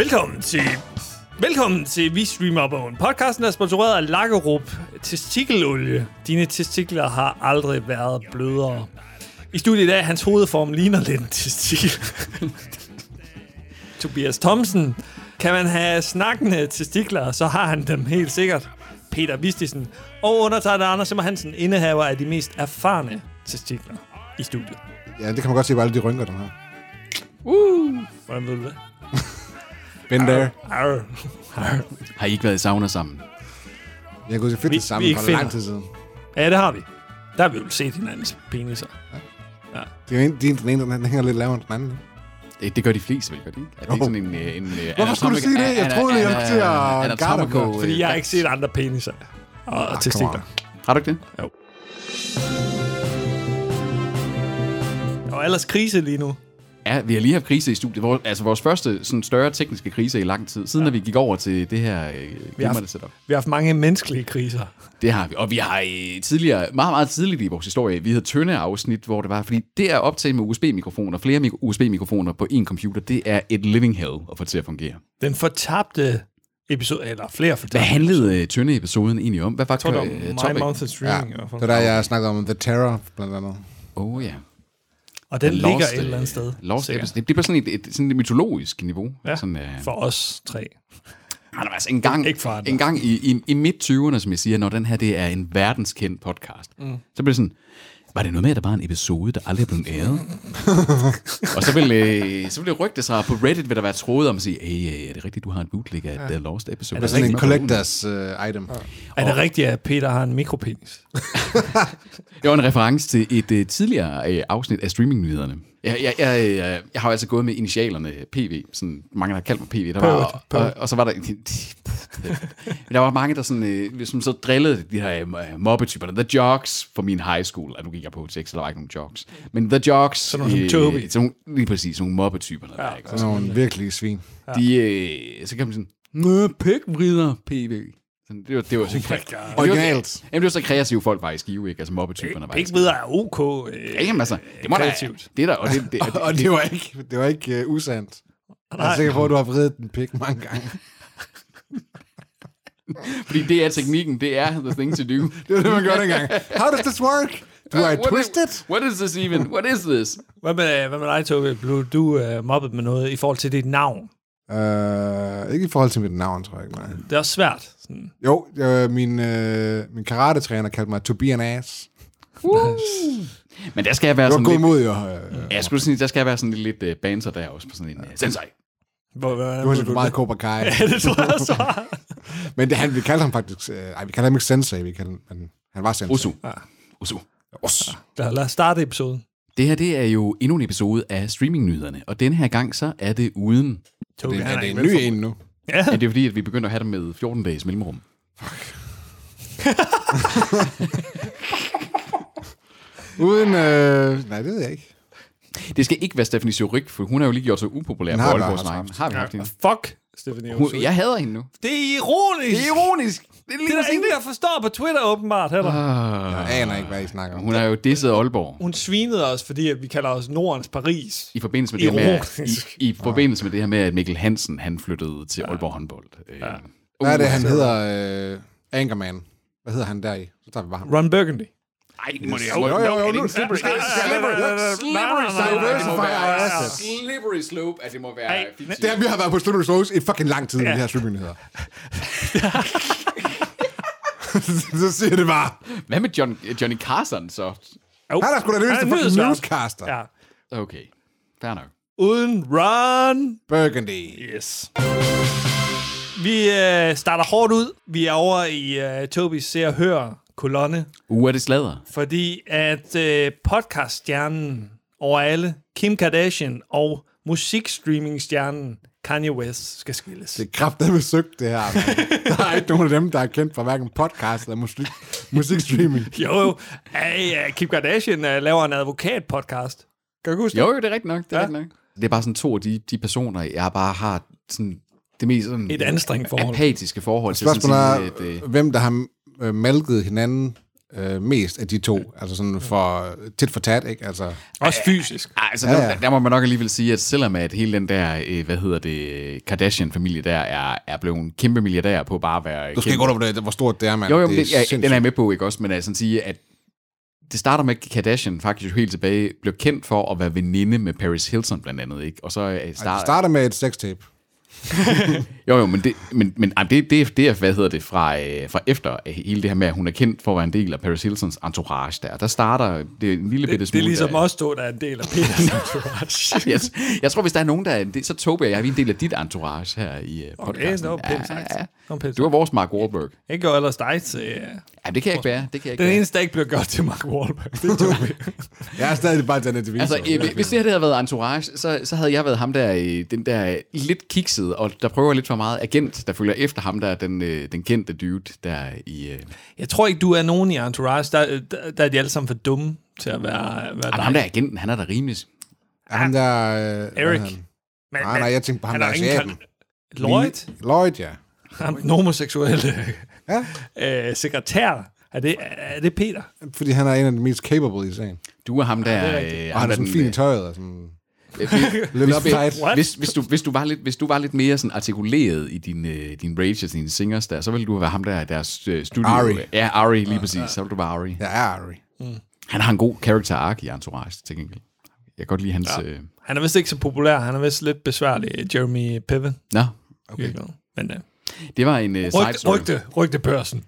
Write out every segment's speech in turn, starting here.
Velkommen til... Velkommen til Vi Streamer Bogen. Podcasten er sponsoreret af Lagerup Testikelolie. Dine testikler har aldrig været blødere. I studiet i dag, hans hovedform ligner lidt en testikel. Tobias Thomsen. Kan man have snakkende testikler, så har han dem helt sikkert. Peter Vistisen. Og undertegnet Anders Simmer Hansen, indehaver af de mest erfarne testikler i studiet. Ja, det kan man godt se på alle de rynker, der har. Uh, hvordan ved du det? Been there. Arr. Arr. Har I ikke været i sauna sammen? Jeg kunne se fedt det samme vi for lang tid siden. Ja, det har vi. Der har vi jo set hinandens peniser. Det er jo en, din, den ene, den hænger lidt lavere end den anden. Det, det gør de fleste, vel? Gør de ikke? Er det ikke Jo. sådan en... øh, en øh, Hvorfor skulle du sige det? Jeg troede, jeg ville til at garde mig. Fordi jeg har ikke set andre peniser. Og, og testikler. Har du ikke det? Og ellers krise lige nu. Ja, vi har lige haft krise i studiet. Vores, altså vores første sådan større tekniske krise i lang tid. Siden ja. vi gik over til det her øh, glimrende setup. Vi har haft mange menneskelige kriser. Det har vi. Og vi har øh, tidligere, meget, meget tidligt i vores historie, vi havde tynde afsnit, hvor det var, fordi det at optage med USB-mikrofoner, flere mik- USB-mikrofoner på en computer, det er et living hell at få til at fungere. Den fortabte episode, eller flere fortabte. Hvad handlede øh, tynde episoden egentlig om? Hvad var Jeg tror, det var My? Month of Ja, Streaming. det var der, jeg snakkede om The Terror, blandt andet. Oh, ja. Og den The ligger Lost, et eller andet øh, sted. Lost sikkert. episode. Det, bliver sådan et, et, sådan et mytologisk niveau. Ja, Sådan, uh, for os tre. altså, en gang, Ikke for en gang i, i, i midt-20'erne, som jeg siger, når den her det er en verdenskendt podcast, mm. så bliver det sådan, var det noget med, at der var en episode, der aldrig er blevet æret? og så vil, øh, så vil det rygte sig, på Reddit vil der være tråde om at sige, hey, øh, er det rigtigt, du har en bootleg af ja. The Lost episode? Er det Sådan en rigtigt? collectors uh, item. Er det rigtigt, at Peter har en mikropenis? Det var en reference til et uh, tidligere uh, afsnit af streamingnyhederne. Jeg, jeg, jeg, jeg, jeg har altså gået med initialerne PV, sådan mange der har kaldt mig PV. Der var, og, og, og, så var der... der var mange, der sådan, øh, som så drillede de her uh, mobbetyperne. The Jocks for min high school. Og nu gik jeg på tekst, så der var ikke nogen jocks. Men The Jocks... Sådan nogle som Toby. Sådan, nogle- lige præcis, sådan nogle mobbetyperne. Ja, der, ikke? Sådan nogle virkelige svin. De, øh, så kan man sådan... Nå, pækvrider, PV. Det var, det var så God. Originalt. Jamen, det var så kreative folk var i skive, ikke? Altså mobbetyperne var i Ikke videre er ok. Øh, Ja, jamen altså, det må da, kreativt. det er der, og det, det, det, Og det var ikke, det var ikke uh, usandt. Jeg er sikker på, at du har vredet den pik mange gange. fordi det er teknikken, det er the thing to do. Det var det, man gjorde dengang. How does this work? Do I What twist is, it? What is this even? What is this? Hvad med, hvad med dig, Tobi? Blev du uh, mobbet med noget i forhold til dit navn? Uh, ikke i forhold til mit navn, tror jeg ikke. Nej. Det er også svært. Sådan. Jo, uh, min, uh, min karate-træner kaldte mig to be an ass. Men der skal jeg være Det var sådan god lidt... mod, jo. Ja, jeg skulle sige, der skal jeg være sådan lidt, lidt uh, banter der også på sådan en uh, sensei. Hvor, det var lidt for meget Cobra Kai. Ja, det tror jeg var. Men det, han, vi kaldte ham faktisk... Uh, ej, vi kaldte ham ikke sensei, vi kaldte, men han var sensei. Osu. Osu. Os. Lad, lad os starte episoden. Det her, det er jo endnu en episode af streamingnyhederne, og den her gang så er det uden... Tobi, Det, han er det en ny en nu? Ja, Ja, det er fordi, at vi begynder at have dem med 14 dages mellemrum. Uden... Øh, nej, det ved jeg ikke. Det skal ikke være Stephanie Surik, for hun har jo lige gjort sig upopulær på haft. Har vi haft hende? fuck, Stephanie Hun, Olsen. jeg hader hende nu. Det er ironisk. Det er ironisk. Det er Det er der ingen, der forstår på Twitter, åbenbart. Heller. Jeg aner ikke, hvad I snakker om. Hun har jo disset Aalborg Hun svinede os, fordi at vi kalder os Nordens Paris. i forbindelse med det her med, i, i forbindelse med det her med, at Mikkel Hansen han flyttede til Aalborg håndbold. Ja. Hvad er det, han hedder? Øh, Anchorman. Hvad hedder han der i? Så tager vi bare ham. Ron Burgundy. Ej, det må det Jo, jo, jo, jo, nu- Slippery, Slippery, slippery slope, at det må Diversify our være assets. slippery slope, at det må være. Det er, vi har været på Studio Slows i fucking lang tid, med de her streamingnyheder. så siger det bare. Hvad med John, Johnny Carson så? Jo. Han er sgu da det eneste er newscaster. Ja. Okay, fair nok. Uden Ron. Burgundy. Yes. Vi øh, starter hårdt ud. Vi er over i øh, Tobis Se og Hør kolonne, Uh, er det sladder? fordi at øh, podcaststjernen over alle, Kim Kardashian og musikstreamingstjernen Kanye West skal skilles. Det er kraftedeme søgt, det her. Der er ikke nogen af dem, der er kendt for hverken podcast eller musik, musikstreaming. Jo, jo. Hey, uh, Kim Kardashian uh, laver en advokat-podcast. Kan du huske det? Jo, jo, det er rigtigt nok. Det er, Ja. rigtigt nok. det er bare sådan to af de, de personer, jeg bare har sådan, det mest sådan, Et anstrengt forhold. apatiske forhold til. Spørgsmålet er, Sådan, at, øh, hvem der har øh, malket hinanden øh, mest af de to. Altså sådan for tit for tat, ikke? Altså, Også fysisk. Altså, Ja, ja, ja. Der, der må man nok alligevel sige, at selvom at hele den der, øh, hvad hedder det, Kardashian-familie der, er, er blevet en kæmpe milliardær på bare at være... du skal ikke undervurdere, hvor stort det er, mand. Jo, jo, det men er det, ja, den er jeg med på, ikke også? Men altså sige, at det starter med, at Kardashian faktisk jo helt tilbage blev kendt for at være veninde med Paris Hilton blandt andet, ikke? Og så øh, Ej, det starter... starter med et sextape. Jo, jo, men det, men, men det, det, er- det er, hvad hedder det, fra, øh, fra efter øh, hele det her med, at hun er kendt for at være en del af Paris Hiltons entourage der. Der starter det er en lille bitte Det, det smule... er ligesom der- os to, der er en del af Peters entourage. jeg, jeg tror, hvis der er nogen, der er... Det, så Tobi og jeg er vi en del af dit entourage her i uh, Okay, podcasten. no, pænt sagt. ja, ja. No, pænt Du er vores Mark Wahlberg. Jeg gør ellers dig til... øh, Ja, det kan jeg ikke være. Det kan jeg ikke Den være. eneste, der ikke bliver godt til Mark Wahlberg. Det er Tobi. Jeg er stadig bare Janet DeVito. Altså, øh, hvis det her havde været entourage, så, så havde jeg været ham der, øh, den der lidt kiksede, og der prøver lidt for meget agent, der følger efter ham der, den, øh, den kendte dude der i... Øh, Jeg tror ikke, du er nogen i Entourage. Der, der, der er de alle sammen for dumme til at være, være Jamen, dig. ham der agenten, han er da rimelig... Er ham der... Øh, hvad Eric. er han? Men, Nej, nej, jeg tænkte på ham han der er asiaten. Lloyd, Lloyd, ja. ham den homoseksuelle Ja, øh, sekretær. Er det, er det Peter? fordi han er en af de mest capable i sagen. Du er ham der... det er øh, Og han er sådan fin i øh, tøjet. Og sådan, øh, lidt hvis, uptight. What? hvis, hvis, du, hvis, du var lidt, hvis du var lidt mere sådan artikuleret i din, øh, din rage og dine singers der, så ville du være ham der, deres øh, studio. Ari. Ja, Ari, lige præcis. Så ville du være Ari. Jeg er Ari. Han har en god character arc i Entourage, til gengæld. Jeg kan godt lide hans... Ja. Øh... Han er vist ikke så populær. Han er vist lidt besværlig, Jeremy Piven. Nå, Okay. Men uh, det var en uh, side rygte, story. rygte, rygtebørsen,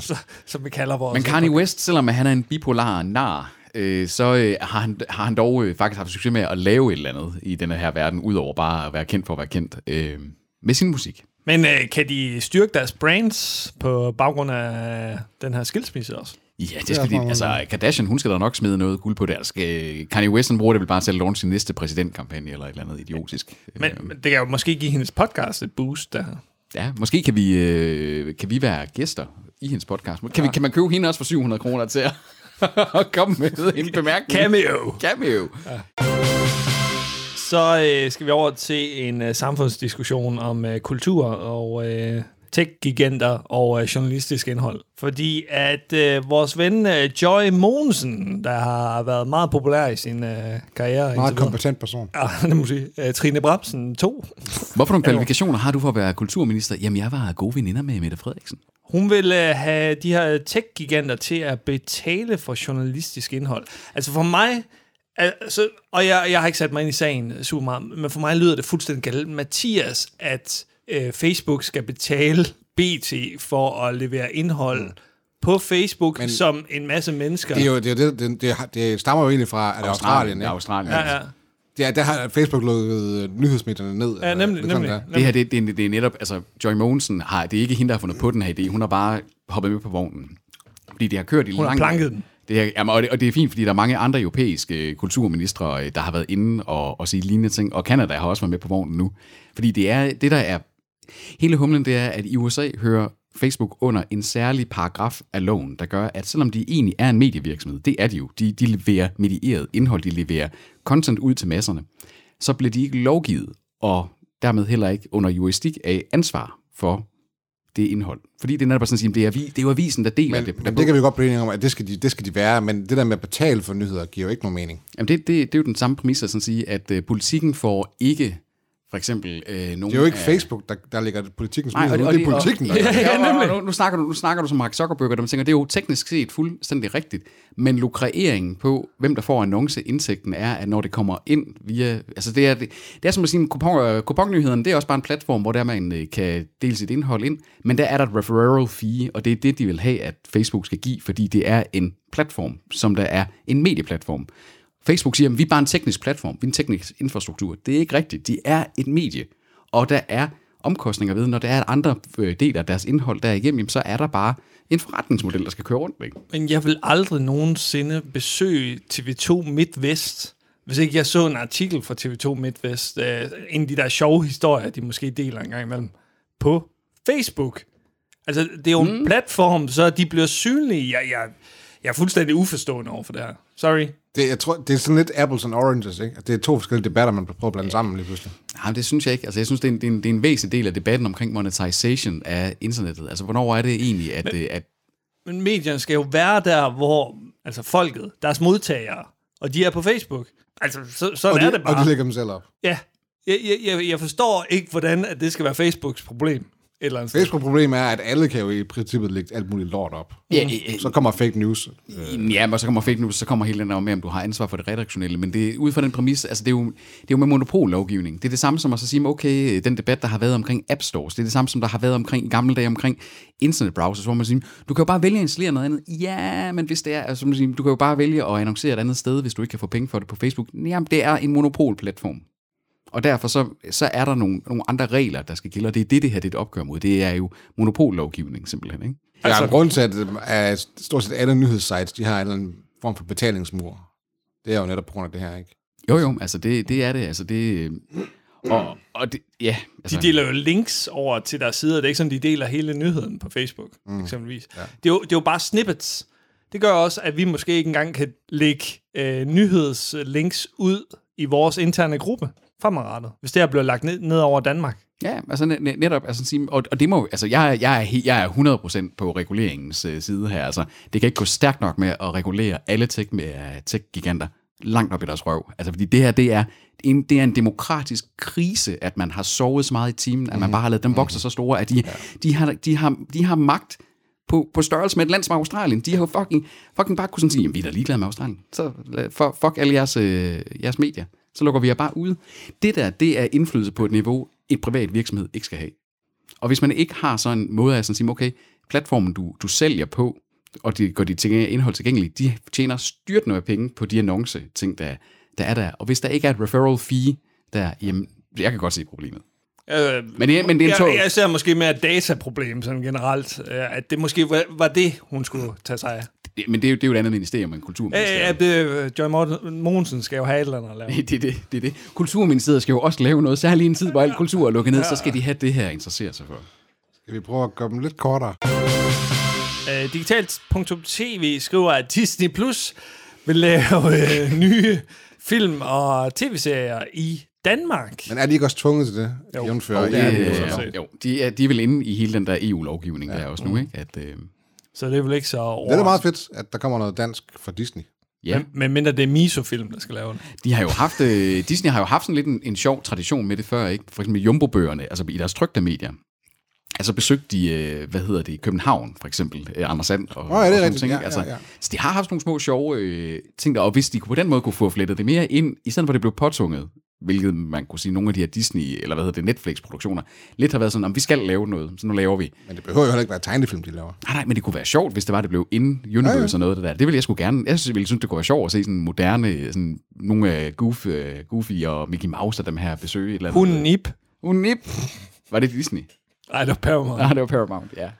så, som vi kalder vores. Men Kanye West, selvom han er en bipolar nar, øh, så øh, har, han, har han dog øh, faktisk haft succes med at lave et eller andet i denne her verden, udover bare at være kendt for at være kendt øh, med sin musik. Men uh, kan de styrke deres brands på baggrund af den her skilsmisse også? Ja, det skal de, altså Kardashian, hun skal da nok smide noget guld på det. Altså, Kanye West, han bruger det vel bare til at launche sin næste præsidentkampagne, eller et eller andet idiotisk. Men, Øh, men det kan jo måske give hendes podcast et boost. Der. Ja, måske kan vi, øh, kan vi være gæster i hendes podcast. Kan, vi, kan man købe hende også for 700 kroner til at, at komme med en bemærkning? Cameo! Cameo. Så øh, skal vi over til en øh, samfundsdiskussion om øh, kultur og øh, tech-giganter og øh, journalistisk indhold. Fordi at øh, vores ven øh, Joy Mogensen, der har været meget populær i sin øh, karriere... Meget kompetent person. Ja, det må sige. Øh, Trine Bremsen 2. Hvorfor nogle kvalifikationer har du for at være kulturminister? Jamen, jeg var gode veninder med Mette Frederiksen. Hun vil øh, have de her tech-giganter til at betale for journalistisk indhold. Altså for mig, altså, og jeg, jeg har ikke sat mig ind i sagen super meget, men for mig lyder det fuldstændig galt. Mathias, at øh, Facebook skal betale BT for at levere indhold mm. på Facebook, men, som en masse mennesker... Det, er jo, det, er det, det, det, det stammer jo egentlig fra er det Australien. Ja, Ja, Australien. ja, ja. ja, der har Facebook lukket øh, nyhedsmedierne ned. ja, nemlig, det nemlig. der. Det her, det, det, det er netop, altså Joy Mogensen har, det er ikke hende, der har fundet på den her idé, hun har bare hoppet med på vognen. Fordi det har kørt i Hun har lang planket den. Det er, jamen, og, det, og det er fint, fordi der er mange andre europæiske kulturministre, øh, der har været inde og, og sige lignende ting, og Canada har også været med på vognen nu. Fordi det er, det der er, hele humlen, det er, at i USA hører Facebook under en særlig paragraf af loven, der gør, at selvom de egentlig er en medievirksomhed, det er de jo, de, de leverer medieret indhold, de leverer content ud til masserne, så bliver de ikke lovgivet, og dermed heller ikke under juristik af ansvar for det indhold. Fordi det er netop sådan at sige, det er, vi, det er jo avisen, der deler Men, det. Der men det kan vi godt blive enige om, at det skal, de, det skal de være, men det der med at betale for nyheder giver jo ikke nogen mening. Jamen det, det, det er jo den samme præmis at sådan sige, at øh, politikken får ikke for eksempel øh, nogen Det er jo ikke af, Facebook, der, der lægger politikkens Nej, og, og, Det er politikken, der og, det. ja, ja, og nu, nu, snakker du, nu snakker du som Mark Zuckerberg, og man tænker, det er jo teknisk set fuldstændig rigtigt, men lukreringen på, hvem der får annonceindtægten, er, at når det kommer ind via... Altså det er, det, det er som at sige, kupon, øh, kuponnyhederne, det er også bare en platform, hvor der man øh, kan dele sit indhold ind, men der er der et referral fee, og det er det, de vil have, at Facebook skal give, fordi det er en platform, som der er en medieplatform. Facebook siger, at vi er bare en teknisk platform, vi er en teknisk infrastruktur. Det er ikke rigtigt. De er et medie, og der er omkostninger ved, når der er andre øh, dele af deres indhold der igennem, jamen, så er der bare en forretningsmodel, der skal køre rundt. Ikke? Men jeg vil aldrig nogensinde besøge TV2 MidtVest, hvis ikke jeg så en artikel fra TV2 MidtVest, øh, en af de der sjove historier, de måske deler en gang imellem, på Facebook. Altså, det er jo en platform, så de bliver synlige. Jeg, jeg, jeg er fuldstændig uforstående over for det her. Sorry. Det, jeg tror, det er sådan lidt apples and oranges, ikke? Det er to forskellige debatter, man prøver at blande sammen lige pludselig. Nej, det synes jeg ikke. Altså, jeg synes, det er, en, det, er en, det er en væsentlig del af debatten omkring monetization af internettet. Altså, hvornår er det egentlig, at, men, at Men medierne skal jo være der, hvor altså folket, deres modtagere, og de er på Facebook. Altså, så, sådan Og de, er det bare. og de lægger dem selv op. Ja. Jeg, jeg, jeg, jeg forstår ikke, hvordan at det skal være Facebooks problem. Eller andet. Facebook problem er, at alle kan jo i princippet lægge alt muligt lort op. Ja, øh, Så kommer fake news. Øh. Ja, og så kommer fake news, så kommer hele den der med, om du har ansvar for det redaktionelle. Men det er ud fra den præmis, altså det er jo, det er jo med monopollovgivning. Det er det samme som at så sige, okay, den debat, der har været omkring App Stores, det er det samme som der har været omkring i gamle dage omkring internetbrowsers, hvor man siger, du kan jo bare vælge at installere noget andet. Ja, men hvis det er, altså, man siger, du kan jo bare vælge at annoncere et andet sted, hvis du ikke kan få penge for det på Facebook. Jamen, det er en monopolplatform. Og derfor så, så er der nogle, nogle andre regler, der skal gælde, og det er det, det her det er et opgør mod. Det er jo monopollovgivning simpelthen, ikke? Der er en grund til, at, at stort set alle nyhedssites, de har en eller anden form for betalingsmur. Det er jo netop på grund af det her, ikke? Jo, jo, altså det, det er det. Altså det, og, og det, ja. Altså, De deler jo links over til deres sider. Det er ikke sådan, de deler hele nyheden på Facebook, mm. eksempelvis. Ja. Det, er jo, det er jo bare snippets. Det gør også, at vi måske ikke engang kan lægge øh, nyhedslinks ud i vores interne gruppe fremadrettet, hvis det her bliver lagt ned, ned over Danmark. Ja, altså net, netop, altså, og, og det må, altså jeg, jeg, er, jeg er 100% på reguleringens øh, side her, altså det kan ikke gå stærkt nok med at regulere alle tech, med, uh, tech-giganter langt op i deres røv, altså fordi det her, det er en, det er en demokratisk krise, at man har sovet så meget i timen, at man bare har lavet dem vokse så store, at de, de, har, de, har, de har magt på, på størrelse med et land som Australien. De har jo fucking, fucking bare kunne sådan sige, jamen vi er da ligeglade med Australien. Så for, fuck alle jeres, øh, jeres medier. Så lukker vi jer bare ude. Det der, det er indflydelse på et niveau, et privat virksomhed ikke skal have. Og hvis man ikke har sådan en måde at sådan sige, okay, platformen du, du sælger på, og de går de ting, indhold tilgængeligt, de tjener styrtende af penge på de annonce ting, der, der er der. Og hvis der ikke er et referral fee der, jamen, jeg kan godt se problemet. Øh, Men er- men det er en tog. jeg, jeg ser måske mere et dataproblem sådan generelt, øh, at det måske var, var det, hun skulle tage sig af. Men det er, jo, det er jo et andet ministerium end Øh, kulturministeriet. at det, Joy Morten- Mogensen skal jo have et eller andet at lave. Det er det, det det. Kulturministeriet skal jo også lave noget, særligt i en tid, hvor al kultur er lukket ned, så skal de have det her at interessere sig for. Skal vi prøve at gøre dem lidt kortere? Øh, Digitalt.tv skriver, at Disney Plus vil lave øh, nye film og tv-serier i Danmark. Men er de ikke også tvunget til det? Jo. Jo, det er jo. Jo, de er, de er vel inde i hele den der EU-lovgivning, der er også nu, ikke? At, øh, Så det er vel ikke så over. Det er meget fedt, at der kommer noget dansk fra Disney. ja, Men mindre det er Miso-film, der skal lave den. de har jo haft, øh, Disney har jo haft sådan lidt en, en sjov tradition med det før, ikke? For eksempel Jumbo-bøgerne, altså i deres trygte medier. Altså besøgte de, øh, hvad hedder det, København for eksempel, øh, Anders Sand og, Åh, ja, det er og sådan rigtigt. ting. Ja, ikke? altså, ja, ja. Så de har haft nogle små sjove øh, ting der, og hvis de på den måde kunne få flettet det mere ind, i stedet for at det blev påtunget, hvilket man kunne sige, nogle af de her Disney, eller hvad hedder det, Netflix-produktioner, lidt har været sådan, om vi skal lave noget, så nu laver vi. Men det behøver jo heller ikke være tegnefilm, de laver. Nej, nej, men det kunne være sjovt, hvis det var, det blev in universe ja, ja. og noget af det der. Det ville jeg sgu gerne. Jeg synes, jeg ville synes, det kunne være sjovt at se sådan moderne, sådan nogle af Goof, uh, Goofy og Mickey Mouse og dem her besøge et eller andet. Hunden Nip. Var det Disney? Ej, det var Paramount. Nej, det var Paramount, ja.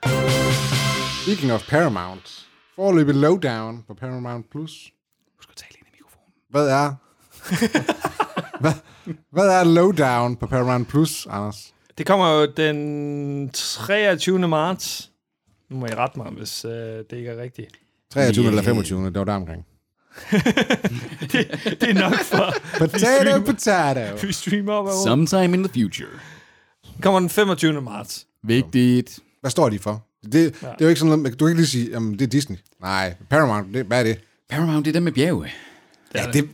Speaking of Paramount. Forløbet Lowdown på Paramount+. Plus. Husk at tale ind i mikrofonen. Hvad er... hvad, hvad er Lowdown på Paramount Plus, Anders? Det kommer jo den 23. marts. Nu må I rette mig, hvis øh, det ikke er rigtigt. 23 Yeah. eller 25, det var der omkring. Det er nok for... Potato, potato. vi streamer op Sometime in the future. Det kommer den 25. marts. Vigtigt. Hvad står de for? Det, det er jo ikke sådan noget, du kan ikke lige sige, jamen, det er Disney. Nej, Paramount, det, hvad er det? Paramount, det er dem med bjerge. Ja, det,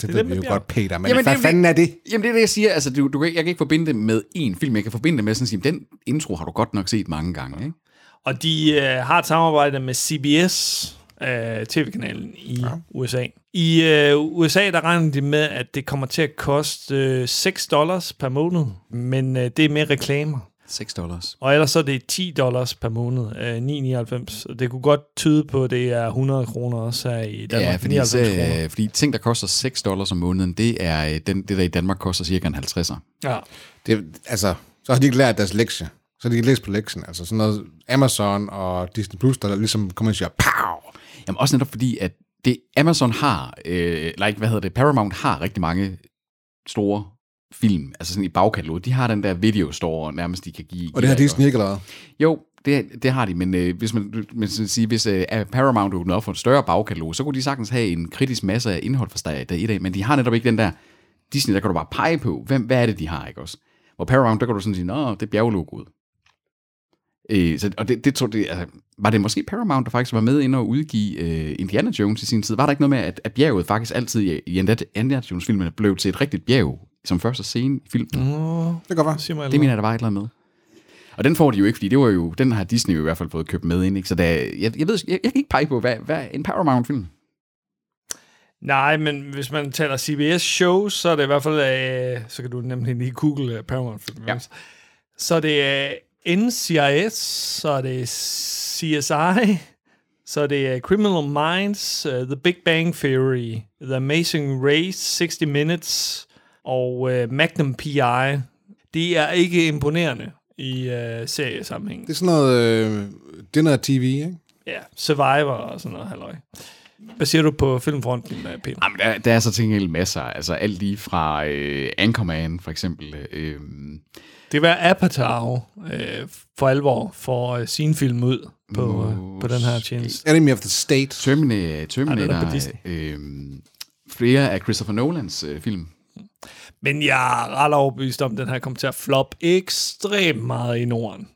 det, det ved vi jo godt, Peter, men Jamen, hvad det- fanden er det? Jamen, det er det, jeg siger. Altså, du, du, kan ikke- jeg kan ikke forbinde det med én film. Jeg kan forbinde det med sådan at sige, den intro har du godt nok set mange gange, ikke? Og de øh, har et samarbejde med CBS, øh, tv-kanalen i ja. USA. I øh, USA, der regner de med, at det kommer til at koste øh, 6 dollars per måned, men øh, det er med reklamer. 6 dollars. Og ellers så er det 10 dollars per måned, øh, 9,99. Så det kunne godt tyde på, at det er 100 kroner også her i Danmark. Ja, fordi, 99 så, kroner. øh, fordi ting, der koster 6 dollars om måneden, det er øh, den, det, der i Danmark koster cirka en 50'er. Ja. det? Altså, så har de ikke lært deres lektie. Så har de ikke læst på lektien. Altså sådan noget Amazon og Disney Plus, der ligesom kommer og siger, pow! Jamen også netop fordi, at det Amazon har, øh, eller ikke, hvad hedder det, Paramount har rigtig mange store film, altså sådan i bagkataloget. De har den der video store, nærmest de kan give. Og det har Disney ikke lavet. Jo, det, det har de, men øh, hvis man, man skal sige, hvis øh, Paramount åbner op for et større bagkatalog, så kunne de sagtens have en kritisk masse af indhold fra der i dag, men de har netop ikke den der Disney, der kan du bare pege på, hvem, hvad er det, de har, ikke også? Hvor Paramount, der kan du sådan sige, nå, det er bjerglogoet. Øh, så, og det, det tror det, altså, var det måske Paramount, der faktisk var med ind og udgive øh, Indiana Jones i sin tid? Var der ikke noget med, at, at bjerget faktisk altid i, i Indiana Jones-filmene blev til et rigtigt bjerg som første scene i filmen? Mm. Det kan godt være. Sig mig Det mener jeg, der var et eller andet med. Og den får de jo ikke, fordi det var jo, den har Disney jo i hvert fald fået købt med ind, ikke? Så der, jeg, jeg ved, jeg, jeg kan ikke pege på, hvad, hvad en Paramount-film. Nej, men hvis man taler CBS shows, så er det i hvert fald, øh, så kan du nemlig lige google uh, Paramount Film. Ja. Så er det uh, NCIS, så er det CSI, så er det uh, Criminal Minds, uh, The Big Bang Theory, The Amazing Race, 60 Minutes og uh, Magnum P.I. De er ikke imponerende i uh, seriesammenhæng. Det er sådan noget øh, dinner TV, ikke? Ja, Survivor og sådan noget, halløj. Hvad siger du på filmfronten, uh, Peter? Jamen, der, der er så til gengæld masser. Altså alt lige fra øh, Anchorman, for eksempel. Øh, Det var Apatow øh, for alvor for øh, sin film ud på, øh, på den her tjeneste. Enemy of the State. Terminator, Terminator Ej, den er på Disney. øh, flere af Christopher Nolans øh, film. Men jeg er ret overbevist om, at den her kommer til at flop ekstremt meget i Norden.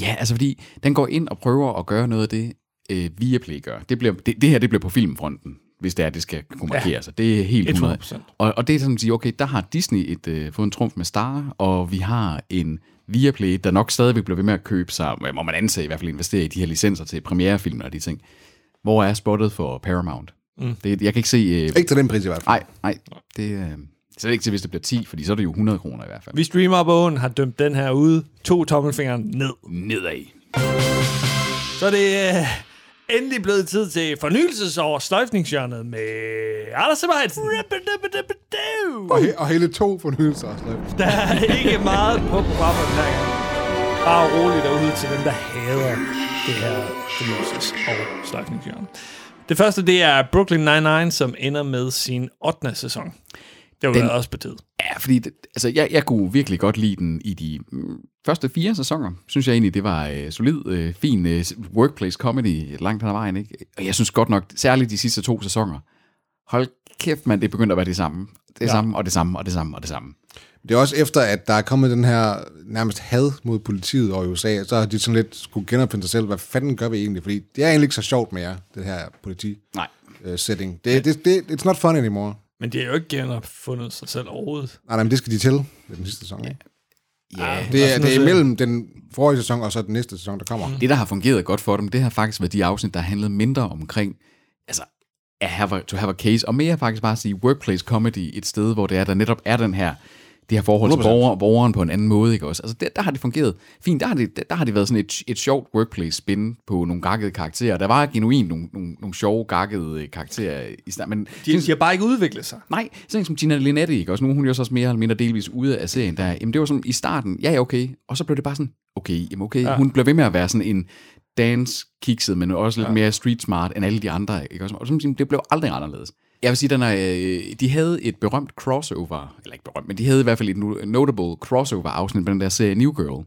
Ja, altså fordi den går ind og prøver at gøre noget af det, øh, Viaplay gør. Det, bliver, det, det her, det bliver på filmfronten, hvis det er, det skal kunne markere Ja. sig. Det er helt 100. 100%. Og, og det er sådan at sige, okay, der har Disney et, øh, fået en trumf med Star, og vi har en Viaplay, der nok stadigvæk bliver ved med at købe sig, må man anse i hvert fald investere i de her licenser til premierefilm og de ting. Hvor er spottet for Paramount? Mm. Det, jeg kan ikke se... Øh, Ikke til den pris i hvert fald. nej, nej, det, øh, så er det ikke til, hvis det bliver 10, fordi så er det jo 100 kroner i hvert fald. Vi streamer bogen har dømt den her ude. To tommelfingre ned. Nedad. Så er det øh, endelig blevet tid til fornyelsesår sløjfningshjørnet med Anders Sebastian. Og, he- og hele to fornyelser. noget. Der er ikke meget på programmet den her gang. Bare roligt derude til dem, der hader det her fornyelses- og sløjfningshjørne. Det første, det er Brooklyn Nine-Nine, som ender med sin 8. sæson. Det var Den- også på tide. Ja, fordi det, altså, jeg, jeg kunne virkelig godt lide den i de mm, første fire sæsoner. Synes jeg egentlig, det var øh, solid, øh, fin øh, workplace comedy langt hen ad vejen. Ikke? Og jeg synes godt nok, særligt de sidste to sæsoner, hold kæft, man, det begyndte at være det samme. Det ja. samme, og det samme, og det samme, og det samme. Det er også efter, at der er kommet den her nærmest had mod politiet over i USA, så har de sådan lidt skulle genopfinde sig selv. Hvad fanden gør vi egentlig? Fordi det er egentlig ikke så sjovt mere, det her politi-setting. Nej. Det, det, det, it's not fun anymore. Men de har jo ikke genopfundet sig selv overhovedet. Nej, nej, men det skal de til i den sidste sæson. ikke? Ja, Det er, det er imellem den forrige sæson og så den næste sæson, der kommer. det, der har fungeret godt for dem, det har faktisk været de afsnit, der har handlet mindre omkring, altså, at have a, to have a case, og mere faktisk bare at sige workplace comedy, et sted, hvor det er, der netop er den her, det her forhold til 100%. borger, borgeren på en anden måde, ikke også? Altså, der, der har det fungeret fint. Der har det, der har det været sådan et, et sjovt workplace spin på nogle gakkede karakterer. Der var genuint nogle, nogle, nogle sjove, gakkede øh, karakterer i starten, men De, de har bare ikke udviklet sig. Nej, sådan som Gina Linetti, ikke? Også nu er hun jo så også mere eller mindre delvis ude af serien. Der, jamen det var sådan i starten, ja, ja, okay. Og så blev det bare sådan, okay, jamen okay. Ja. Hun blev ved med at være sådan en dance kikset, men også lidt ja. mere street smart end alle de andre. Ikke? Også, og sådan, det blev aldrig anderledes. Jeg vil sige, den er, øh, de havde et berømt crossover, eller ikke berømt, men de havde i hvert fald et no- notable crossover-afsnit med den der serie New Girl,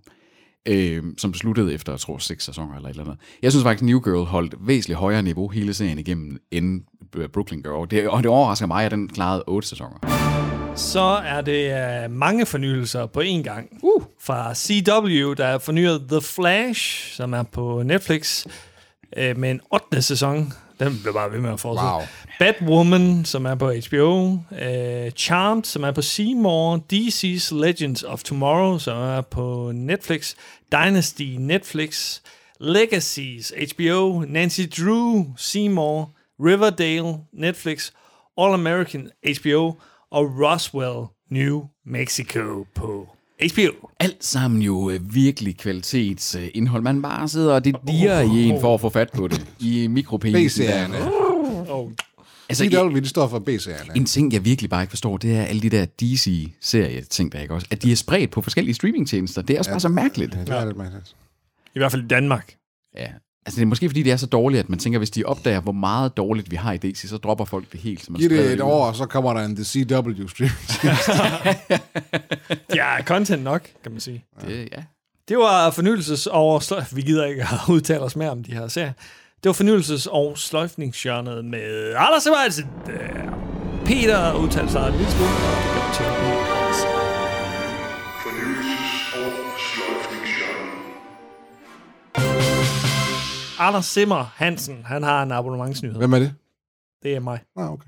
øh, som sluttede efter, jeg tror, seks sæsoner eller et eller andet. Jeg synes faktisk, New Girl holdt væsentligt højere niveau hele serien igennem end øh, Brooklyn Girl. Og det, og det overrasker mig, at den klarede otte sæsoner. Så er det uh, mange fornyelser på én gang. Uh. Fra CW, der er fornyet The Flash, som er på Netflix, uh, med en 8. sæson. Den bliver bare ved med at fortsætte. Wow. Batwoman, som er på HBO. Uh, Charmed, som er på Seymour. DC's Legends of Tomorrow, som er på Netflix. Dynasty, Netflix. Legacies, HBO. Nancy Drew, Seymour. Riverdale, Netflix. All American, HBO. Og Roswell, New Mexico på HBO. Alt sammen jo øh, virkelig kvalitetsindhold. Man bare sidder og det diger i en for at få fat på det. I mikropenisen. B-serierne. Oh. Altså, CW, det står for B-serierne. en ting, jeg virkelig bare ikke forstår, det er alle de der DC-serie-ting, der ikke også, at de er spredt på forskellige streamingtjenester. Det er også ja. bare så mærkeligt. Ja, det er lidt mærkeligt. I hvert fald i Danmark. Ja. Altså, det er måske fordi, det er så dårligt, at man tænker, hvis de opdager, hvor meget dårligt vi har i DC, så dropper folk det helt. Som er Giv det et år, og så kommer der en The CW stream. Ja, content nok, kan man sige. Det, ja. Det var fornyelses- og sløj- Vi gider ikke at udtale os mere om de her serier. Det var fornyelses- og sløjfningsjørnet med Anders Sebastian. Peter udtalte sig en lille smule, og det gør til Anders. Simmer Hansen, han har en abonnementsnyhed. Hvem er det? Det er mig. Ah, okay.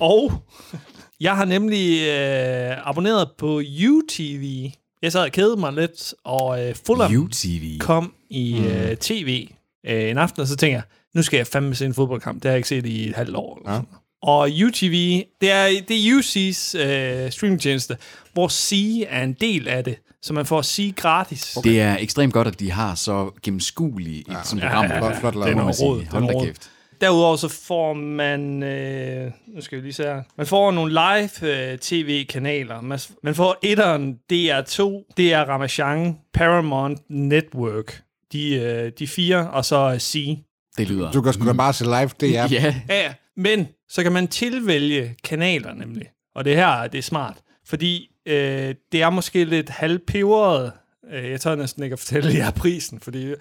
Og jeg har nemlig øh, abonneret på UTV. Jeg sad og kedede mig lidt, og øh, Fulham UTV. kom i øh, tv øh, en aften, og så tænker jeg, nu skal jeg fandme se en fodboldkamp. Det har jeg ikke set i et halvt år. Eller Ja. sådan. Og UTV, det er, det er UC's øh, streamingtjeneste, hvor C er en del af det, så man får C gratis. Okay. Det er ekstremt godt, at de har så gennemskuelige ja. som program. ja, ja. Flot, flot Det er noget sige. råd. Er Hold da kæft. Derudover så får man, øh, nu skal vi lige se her, man får nogle live øh, tv-kanaler. Man, man får etteren DR2, DR Ramachan, Paramount Network. De, øh, de fire, og så C. Det lyder. Du kan sgu da bare se live, det er... Ja, Ja, ja. men så kan man tilvælge kanaler nemlig. Og det her, det er smart. Fordi øh, det er måske lidt halvpeberet. Øh, Jeg tør næsten ikke at fortælle jer prisen, fordi...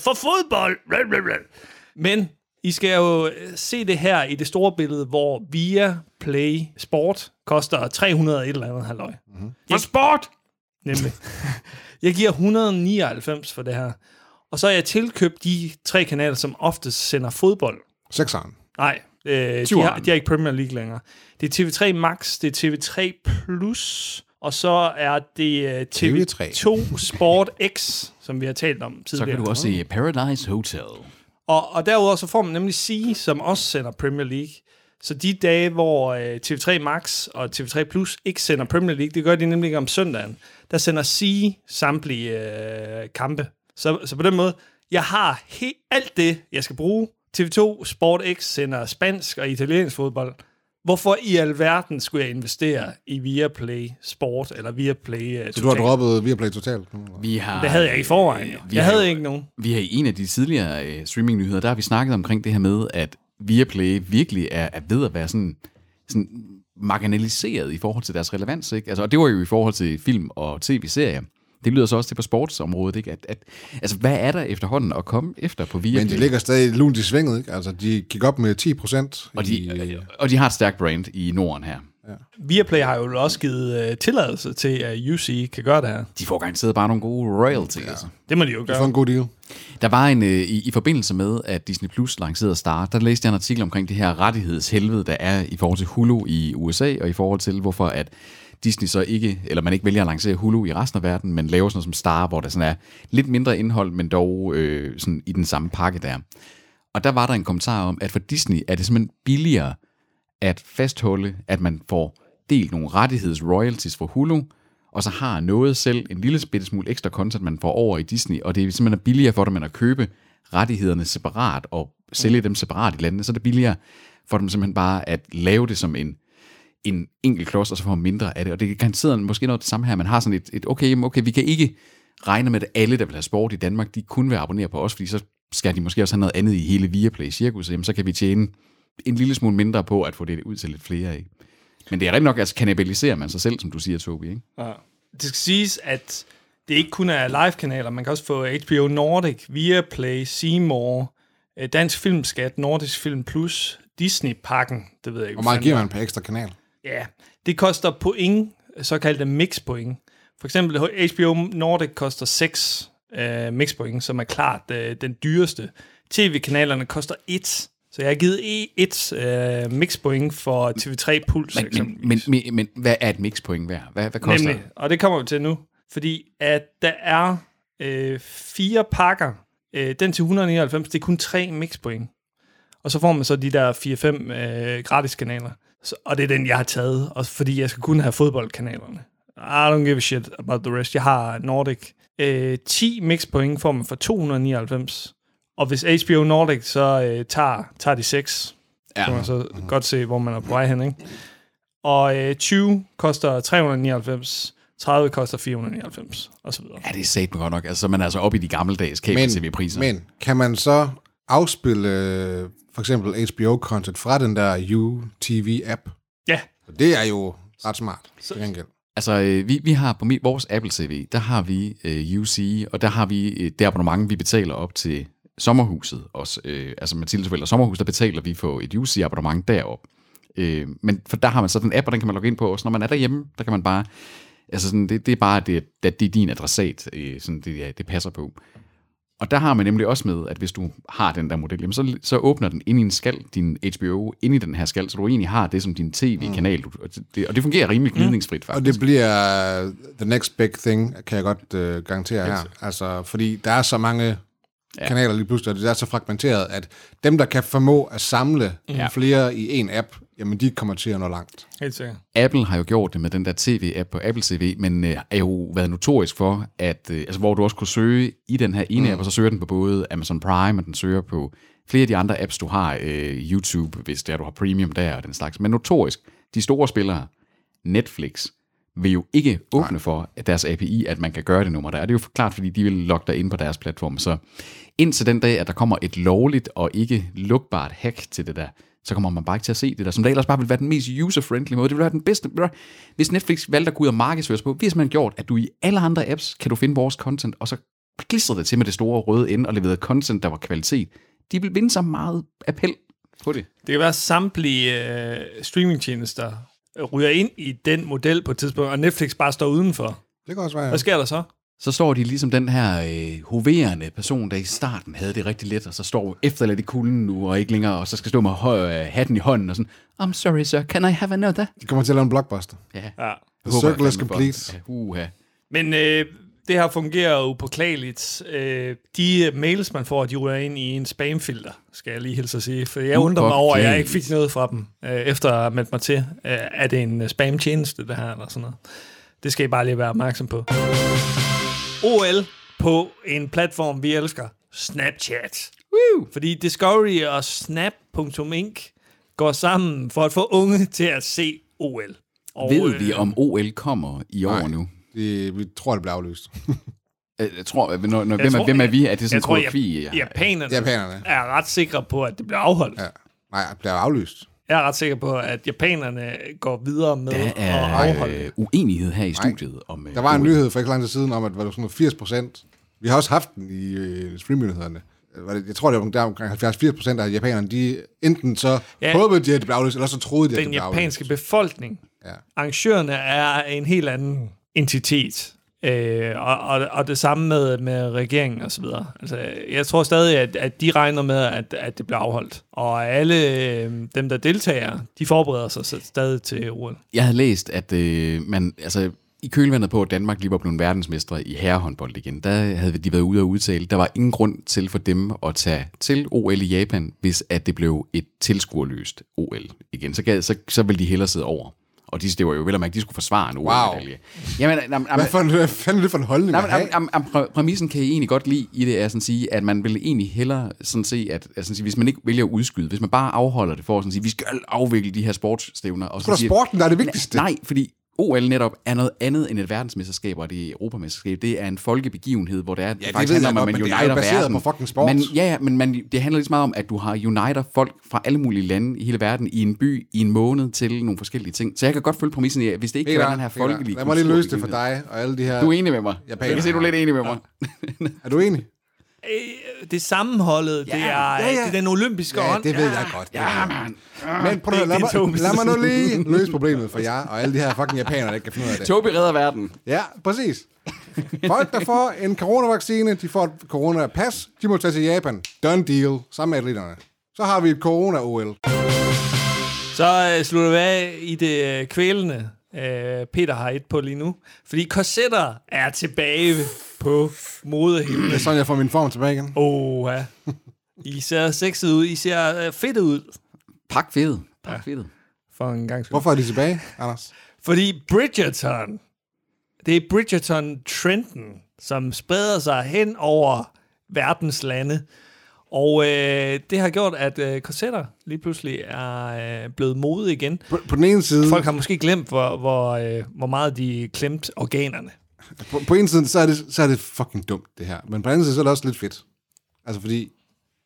For fodbold! Men I skal jo øh, se det her i det store billede, hvor Via Play Sport koster 300 et eller andet halvøj. Mm-hmm. For sport! Nemlig. Jeg giver 199 for det her. Og så har jeg tilkøbt de tre kanaler, som oftest sender fodbold. Sekseren. Nej, øh, de, har, de har ikke Premier League længere. Det er TV3 Max, det er TV3 Plus, og så er det øh, TV2 Sport X, som vi har talt om tidligere. så kan du også se Paradise Hotel. Og, og derudover så får man nemlig C, som også sender Premier League. Så de dage, hvor øh, TV3 Max og TV3 Plus ikke sender Premier League, det gør de nemlig ikke om søndagen, der sender C samtlige øh, kampe. Så, så på den måde, jeg har he- alt det, jeg skal bruge. TV2 Sport X sender spansk og italiensk fodbold. Hvorfor i alverden skulle jeg investere i Viaplay Sport eller Viaplay uh, Så du har droppet Viaplay eller? Vi har, Det havde jeg i forvejen. jo. Vi Jeg har havde jo- ikke nogen. Vi har i en af de tidligere øh, streamingnyheder, der har vi snakket omkring det her med, at Viaplay virkelig er, er ved at være sådan, sådan marginaliseret i forhold til deres relevans. Ikke? Altså, og det var jo i forhold til film og tv-serier. Det lyder så også til på sportsområdet, ikke? At, at, altså, hvad er der efterhånden at komme efter på Viaplay? Men de ligger stadig lunt i svinget, ikke? Altså, de gik op med 10 procent. og, de, og de har et stærkt brand i Norden her. Viaplay har jo også givet uh, tilladelse til, at UC kan gøre det her. De får garanteret bare nogle gode royalties. Ja. Det må de jo De gøre. får en god deal. Der var en, øh, i, i forbindelse med, at Disney Plus lancerede Star, der læste jeg en artikel omkring det her rettighedshelvede, der er i forhold til Hulu i USA, og i forhold til, hvorfor at Disney så ikke, eller man ikke vælger at lancere Hulu i resten af verden, men laver sådan noget som Star, hvor der sådan er lidt mindre indhold, men dog øh, sådan i den samme pakke der. Og der var der en kommentar om, at for Disney er det simpelthen billigere at fastholde, at man får delt nogle rettigheds royalties fra Hulu, og så har noget selv, en lille bitte smule ekstra content, man får over i Disney, og det er simpelthen billigere for dem, end at købe rettighederne separat og sælge dem separat i landene, så er det billigere for dem simpelthen bare at lave det som en, en enkelt klods, og så får man mindre af det. Og det er garanteret måske noget af det samme her. Man har sådan et, et okay, okay, vi kan ikke regne med, at alle, der vil have sport i Danmark, de kun vil abonnere på os, fordi så skal de måske også have noget andet i hele Viaplay-cirkus, jamen så kan vi tjene en lille smule mindre på at få det ud til lidt flere, ikke? Men det er rigtig nok, altså kannibaliserer man sig selv, som du siger, Tobi, ikke? Ja. Det skal siges, at det ikke kun er live-kanaler. Man kan også få HBO Nordic, Viaplay, Seymour, øh, Dansk Filmskat, Nordisk Film Plus, Disney-pakken. Det ved jeg ikke. Hvor hvad meget giver er. man per ekstra kanal? Ja, det koster point, såkaldte mix-point. For eksempel HBO Nordic koster 6 øh, mix-point, som er klart øh, den dyreste. TV-kanalerne koster 1. Så jeg har givet e- et øh, mix-point for TV3 Puls, Men, men, men, men, men hvad er et mixpoint værd? Hvad, hvad koster Nemlig, og det kommer vi til nu. Fordi at der er øh, fire pakker. Øh, den til 199, det er kun tre mixpoint. Og så får man så de der 4-5 øh, gratis kanaler. Så, og det er den, jeg har taget, også fordi jeg skal kun have fodboldkanalerne. I don't give a shit about the rest. Jeg har Nordic. Øh, 10 mixpoint får man for 299. Og hvis HBO Nordic så øh, tager, tager de 6, ja. kan man så godt se, hvor man er på vej hen, ikke? Og øh, 20 koster 399, 30 koster 499, og så videre. Ja, det er sat godt nok. Altså, man er altså oppe i de gammeldags kabel-tv-priser. men kan man så afspille øh, for eksempel HBO-content fra den der UTV-app? Ja, Det er jo ret smart. Til gengæld. Altså, øh, vi, vi har på mit, vores Apple TV, der har vi øh, UC, og der har vi øh, det abonnement, vi betaler op til sommerhuset også. Øh, altså Mathildes forældre sommerhus, der betaler vi for et UC-abonnement derop. Øh, men for der har man så den app, og den kan man logge ind på også. Når man er derhjemme, der kan man bare... Altså sådan, det, det er bare, det, det, det er din adressat, øh, sådan det, ja, det passer på. Og der har man nemlig også med, at hvis du har den der model, jamen så, så åbner den ind i en skal, din HBO, ind i den her skal, så du egentlig har det som din tv-kanal. Mm. Og, det, og det fungerer rimelig gnidningsfrit, faktisk. Og det bliver the next big thing, kan jeg godt uh, garantere her. Altså, fordi der er så mange ja. kanaler lige pludselig, og det er så fragmenteret, at dem, der kan formå at samle ja. flere i en app, jamen de kommer til at nå langt. Helt sikkert. Apple har jo gjort det med den der tv-app på Apple TV, men øh, er jo været notorisk for, at øh, altså, hvor du også kunne søge i den her ene mm. app, og så søger den på både Amazon Prime, og den søger på flere af de andre apps, du har, øh, YouTube, hvis det er, du har premium der og den slags. Men notorisk, de store spillere, Netflix, vil jo ikke åbne Nej. for at deres API, at man kan gøre det nummer der. Det er jo klart, fordi de vil logge dig ind på deres platform. Så indtil den dag, at der kommer et lovligt og ikke lukbart hack til det der, så kommer man bare ikke til at se det der, som der ellers bare vil være den mest user-friendly måde. Det vil være den bedste. Hvis Netflix valgte at gå ud og markedsføre på, hvis man gjort, at du i alle andre apps kan du finde vores content, og så klistret det til med det store røde ende og leveret content, der var kvalitet. De vil vinde så meget appel på det. Det kan være, at samtlige øh, streamingtjenester ryger ind i den model på et tidspunkt, og Netflix bare står udenfor. Det kan også være. Hvad sker der så? Så står de ligesom den her øh, hoverende person, der i starten havde det rigtig let, og så står efterladt i kulden nu, og ikke længere, og så skal stå med høj, øh, hatten i hånden, og sådan, I'm sorry sir, can I have another? De kommer til at lave en blockbuster. Ja. Ja. The circle is complete. Ja, uha. Men øh, det her fungerer upåklageligt. Øh, de mails, man får, de ryger ind i en spamfilter, skal jeg lige hilse at sige. For jeg undrer mig over, at jeg ikke fik noget fra dem, øh, efter at have meldt mig til. Øh, er det en spam-tjeneste, det her, eller sådan noget? Det skal I bare lige være opmærksom på. OL på en platform, vi elsker. Snapchat. Woo! Fordi Discovery og Snap.inc går sammen for at få unge til at se OL. Og, Ved vi, om OL kommer i år Nej. nu? Det, vi tror, det bliver aflyst. Øh, Jeg tror, at når, når, Jeg hvem, er, tror- hvem er vi? Er det sådan jeg tror, en koreografi? ja, japanerne, Japanerne. er ret sikre på, at det bliver afholdt. Ja. Nej, det bliver aflyst. Jeg er ret sikker på, at japanerne går videre med Der at er afholde øh, uenighed her i studiet. Om, øh, Der var en OL. nyhed for ikke lang tid siden om, at var det sådan noget 80 procent. Vi har også haft den i øh, det- Jeg tror, det var der omkring 70-80 procent af japanerne, de enten så Ja. håbede de, at det blev aflyst, eller så troede de, at det Den blev japanske aflyst. befolkning, Ja. arrangørerne er en helt anden entitet. Øh, og, og, og det samme med, med regeringen og så videre. Altså, jeg tror stadig, at, at de regner med, at, at det bliver afholdt. Og alle øh, dem, der deltager, de forbereder sig stadig til OL. Jeg havde læst, at øh, man, altså, i kølvandet på, at Danmark lige var blevet verdensmestre i herrehåndbold igen, der havde de været ude og udtale, der var ingen grund til for dem at tage til OL i Japan, hvis at det blev et tilskuerløst OL igen. Så, gad, så, så ville de hellere sidde over. Og de, det var jo vel at mærke, at de skulle forsvare en OL-medalje. Jamen, jamen, Hvad, for, hvad fanden er det for en holdning? At am, am, am, præ- præmissen kan jeg egentlig godt lide i det, er sådan at sige, at man vil egentlig hellere sådan se, at altså, sådan sige, hvis man ikke vælger at udskyde, hvis man bare afholder det for at sådan sige, vi skal afvikle de her sportsstævner. Og Sgu da sporten, der er det vigtigste. Nej, fordi OL netop er noget andet end et verdensmesterskab, og det er Europamesterskab. Det er en folkebegivenhed, hvor det er, ja, det faktisk handler jeg om, at godt, man det er jo uniter baseret verden. på fucking sport. Men, ja, ja, men man, det handler lige så meget om, at du har uniter folk fra alle mulige lande i hele verden i en by i en måned til nogle forskellige ting. Så jeg kan godt følge præmissen i, at hvis det ikke kan Peter, være den her Peter, folkelige Lad mig lige løse det for dig og alle de her... Du er enig med mig. Japaner. Jeg kan se, du er lidt enig med mig. Er du enig? Øh, Det sammenholdet, ja, det, er, ja, ja, ja. det er den olympiske Ja, ånd. det ved jeg godt. Ja, man. Men prøv at, lad, det er mig, lad mig nu lige løse problemet for jer og alle de her fucking japanere, der ikke kan finde ud af det. Tobi redder verden. Ja, præcis. Folk, der får en coronavaccine, de får et coronapas, de må tage til Japan. Done deal. Sammen med atleterne. Så har vi et corona-OL. Så øh, slutter vi af i det øh, kvælende. Øh, Peter har et på lige nu. Fordi korsetter er tilbage på modehimlen. Det er sådan, jeg får min form tilbage igen. Åh, ja. I ser sexet ud. I ser øh, fedt ud. Pak fedet. Pak fedet. For en gang skyld. Hvorfor er de tilbage, Anders? Fordi Bridgerton, det er Bridgerton-trenden, som spreder sig hen over verdens lande. Og øh, det har gjort, at øh, korsetter lige pludselig er øh, blevet mode igen. På, på den ene side, Folk har måske glemt, hvor, hvor, øh, hvor meget de klemt organerne. På, på en side, så er, det, så er det fucking dumt, det her. Men på den anden side, så er det også lidt fedt. Altså, fordi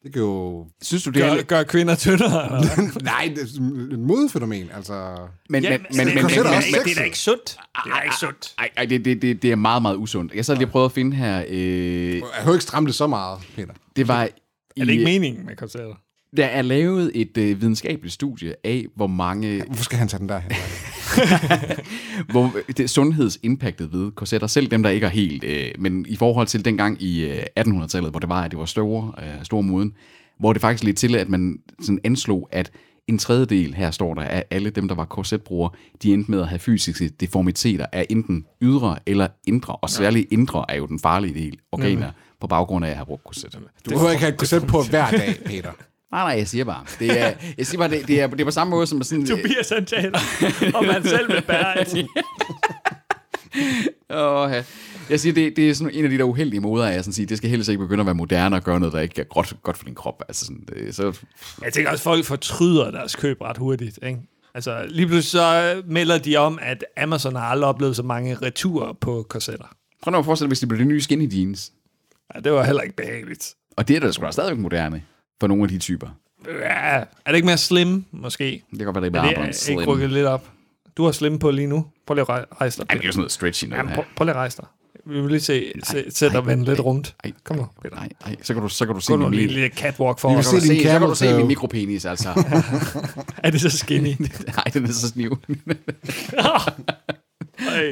det kan jo... Synes du, det er... Gør, gør kvinder tyndere? Nej, det er et modefænomen, altså... Men, Ja, men, men, men, men, men, men, det er da ikke sundt. Det er ikke sundt. ej, ej, det, det, det, det er meget, meget usundt. Jeg sad lige og prøvede at finde her... Øh, Jeg har jo ikke strammet det så meget, Peter. det var... Er det ikke meningen med korsetter? Der er lavet et øh, videnskabeligt studie af, hvor mange... Hvorfor skal han tage den der hen? hvor det sundhedsimpactet ved korsetter, selv dem, der ikke er helt, øh, men i forhold til dengang i øh, 1800-tallet, hvor det var, at det var store, øh, store moden, hvor det faktisk lidt til, at man sådan anslog, at en tredjedel, her står der, af alle dem, der var korsetbrugere, de endte med at have fysiske deformiteter af enten ydre eller indre, og særligt indre er jo den farlige del, organer, på baggrund af at have brugt korset. Du behøver ikke have et korset på hver dag, Peter. Nej, nej, jeg siger bare. Det er, jeg siger bare, det, det, er, det er på samme måde som sådan... Tobias han taler, om han selv vil bære et. Åh, ja. Jeg siger, det, det er sådan en af de der uheldige måder, at jeg sådan siger, det skal helst ikke begynde at være moderne og gøre noget, der ikke er godt, godt for din krop. Altså sådan, det, så, Jeg tænker også, at folk fortryder deres køb ret hurtigt. Ikke? Altså, lige pludselig så melder de om, at Amazon har aldrig oplevet så mange returer på korsetter. prøv nu at forestille dig, hvis det blev de nye skinny jeans. Ja, det var heller ikke behageligt. Og det er da sgu da stadigvæk moderne for nogle af de typer. Er det ikke mere slim, måske? Det kan godt være, det er Er bare det bare ikke slim. rykket lidt op? Du har slim på lige nu. Prøv lige at rej- rejse dig. Ej, det er jo sådan noget stretchy noget Jamen, prøv, prøv lige at rejse dig. Vi vil lige se, se sæt dig vende lidt rundt. Ej, Kom nu, Peter. Nej, nej, så kan du, så kan du se min, en lille catwalk for os. så kan du Se se, så kan du se min mikropenis, altså. Er det så skinny? nej, den er så sniv.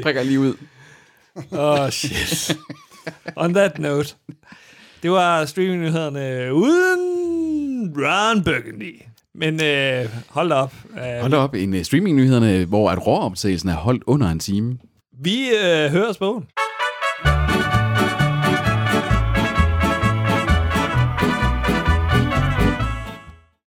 Prikker lige ud. Oh, shit. On that note. Det var streamingnyhederne uden Ron Burgundy. Men øh, hold da op. Uh, Hold da op, en uh, streamingnyhederne, hvor at råoptagelsen er holdt under en time. vi øh, hører os bogen.